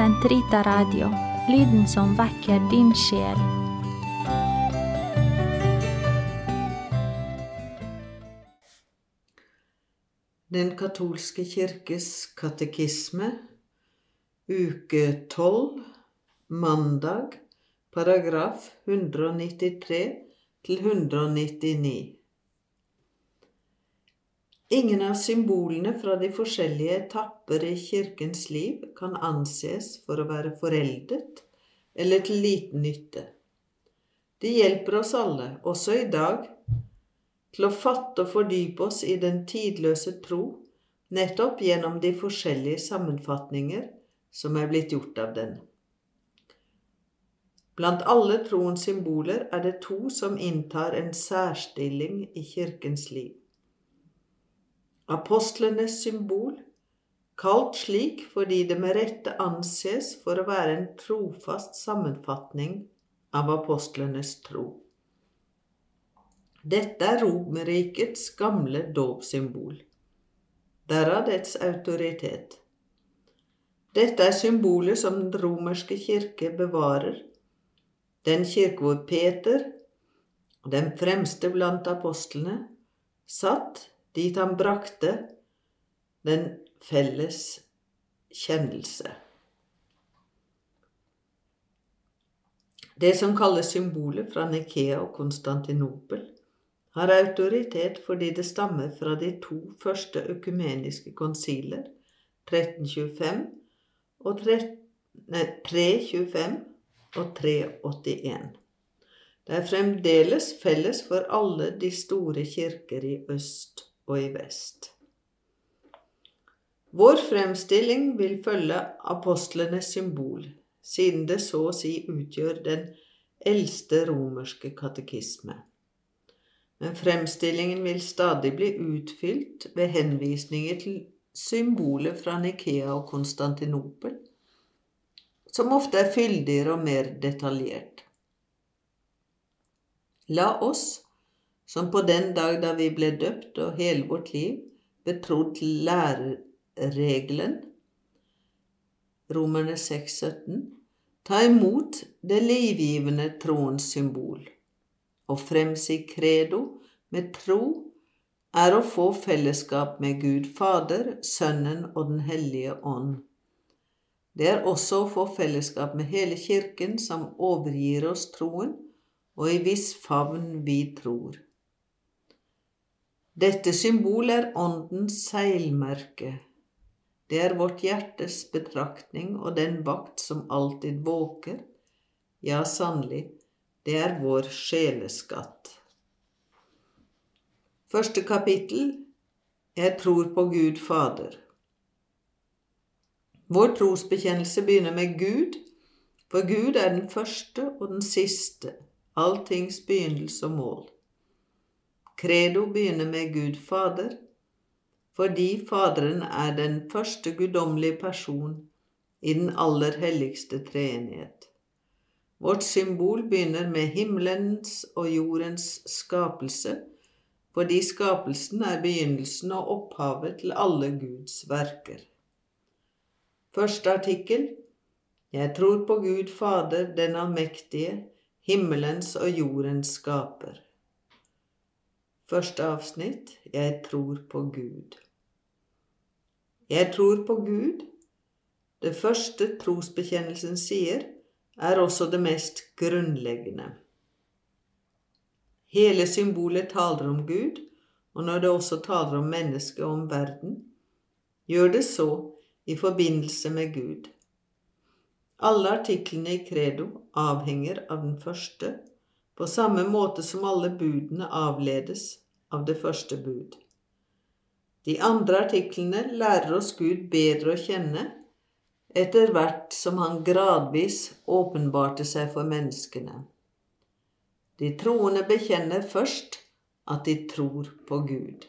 Sentrita Radio, lyden som vekker din sjel. Den katolske kirkes katekisme, uke 12, mandag, paragraf 193 til 199. Ingen av symbolene fra de forskjellige etapper i kirkens liv kan anses for å være foreldet eller til liten nytte. De hjelper oss alle, også i dag, til å fatte og fordype oss i den tidløse tro, nettopp gjennom de forskjellige sammenfatninger som er blitt gjort av den. Blant alle troens symboler er det to som inntar en særstilling i kirkens liv. Apostlenes symbol, kalt slik fordi det med rette anses for å være en trofast sammenfatning av apostlenes tro. Dette er Romerrikets gamle dåpssymbol. Derav dets autoritet. Dette er symbolet som den romerske kirke bevarer. Den kirke hvor Peter, den fremste blant apostlene, satt dit han brakte den felles kjennelse. Det som kalles symbolet fra Nikea og Konstantinopel, har autoritet fordi det stammer fra de to første økumeniske konsiler, 1325 og 325 og 381. Det er fremdeles felles for alle de store kirker i øst og i vest. Vår fremstilling vil følge apostlenes symbol, siden det så å si utgjør den eldste romerske katekisme men fremstillingen vil stadig bli utfylt ved henvisninger til symboler fra Nikea og Konstantinopel, som ofte er fyldigere og mer detaljert. La oss, som på den dag da vi ble døpt og hele vårt liv betrodd til læreregelen, Romerne 6,17, ta imot det livgivende troens symbol å fremsi credo med tro er å få fellesskap med Gud Fader, Sønnen og Den hellige ånd. Det er også å få fellesskap med hele Kirken, som overgir oss troen, og i viss favn vi tror. Dette symbol er Åndens seilmerke. Det er vårt hjertes betraktning og den vakt som alltid våker, ja, sannelig, det er vår sjeleskatt. Første kapittel Jeg tror på Gud Fader. Vår trosbekjennelse begynner med Gud, for Gud er den første og den siste, alltings begynnelse og mål. Credo begynner med Gud Fader, fordi Faderen er den første guddommelige person i den aller helligste treenighet. Vårt symbol begynner med himmelens og jordens skapelse, fordi skapelsen er begynnelsen og opphavet til alle Guds verker. Første artikkel Jeg tror på Gud Fader, den allmektige, himmelens og jordens skaper. Første avsnitt Jeg tror på Gud. Jeg tror på Gud. Det første trosbekjennelsen sier, er også det mest grunnleggende. Hele symbolet taler om Gud, og når det også taler om mennesket og om verden, gjør det så i forbindelse med Gud. Alle artiklene i Credo avhenger av den første, på samme måte som alle budene avledes av det første bud. De andre artiklene lærer oss Gud bedre å kjenne etter hvert som han gradvis åpenbarte seg for menneskene. De troende bekjenner først at de tror på Gud.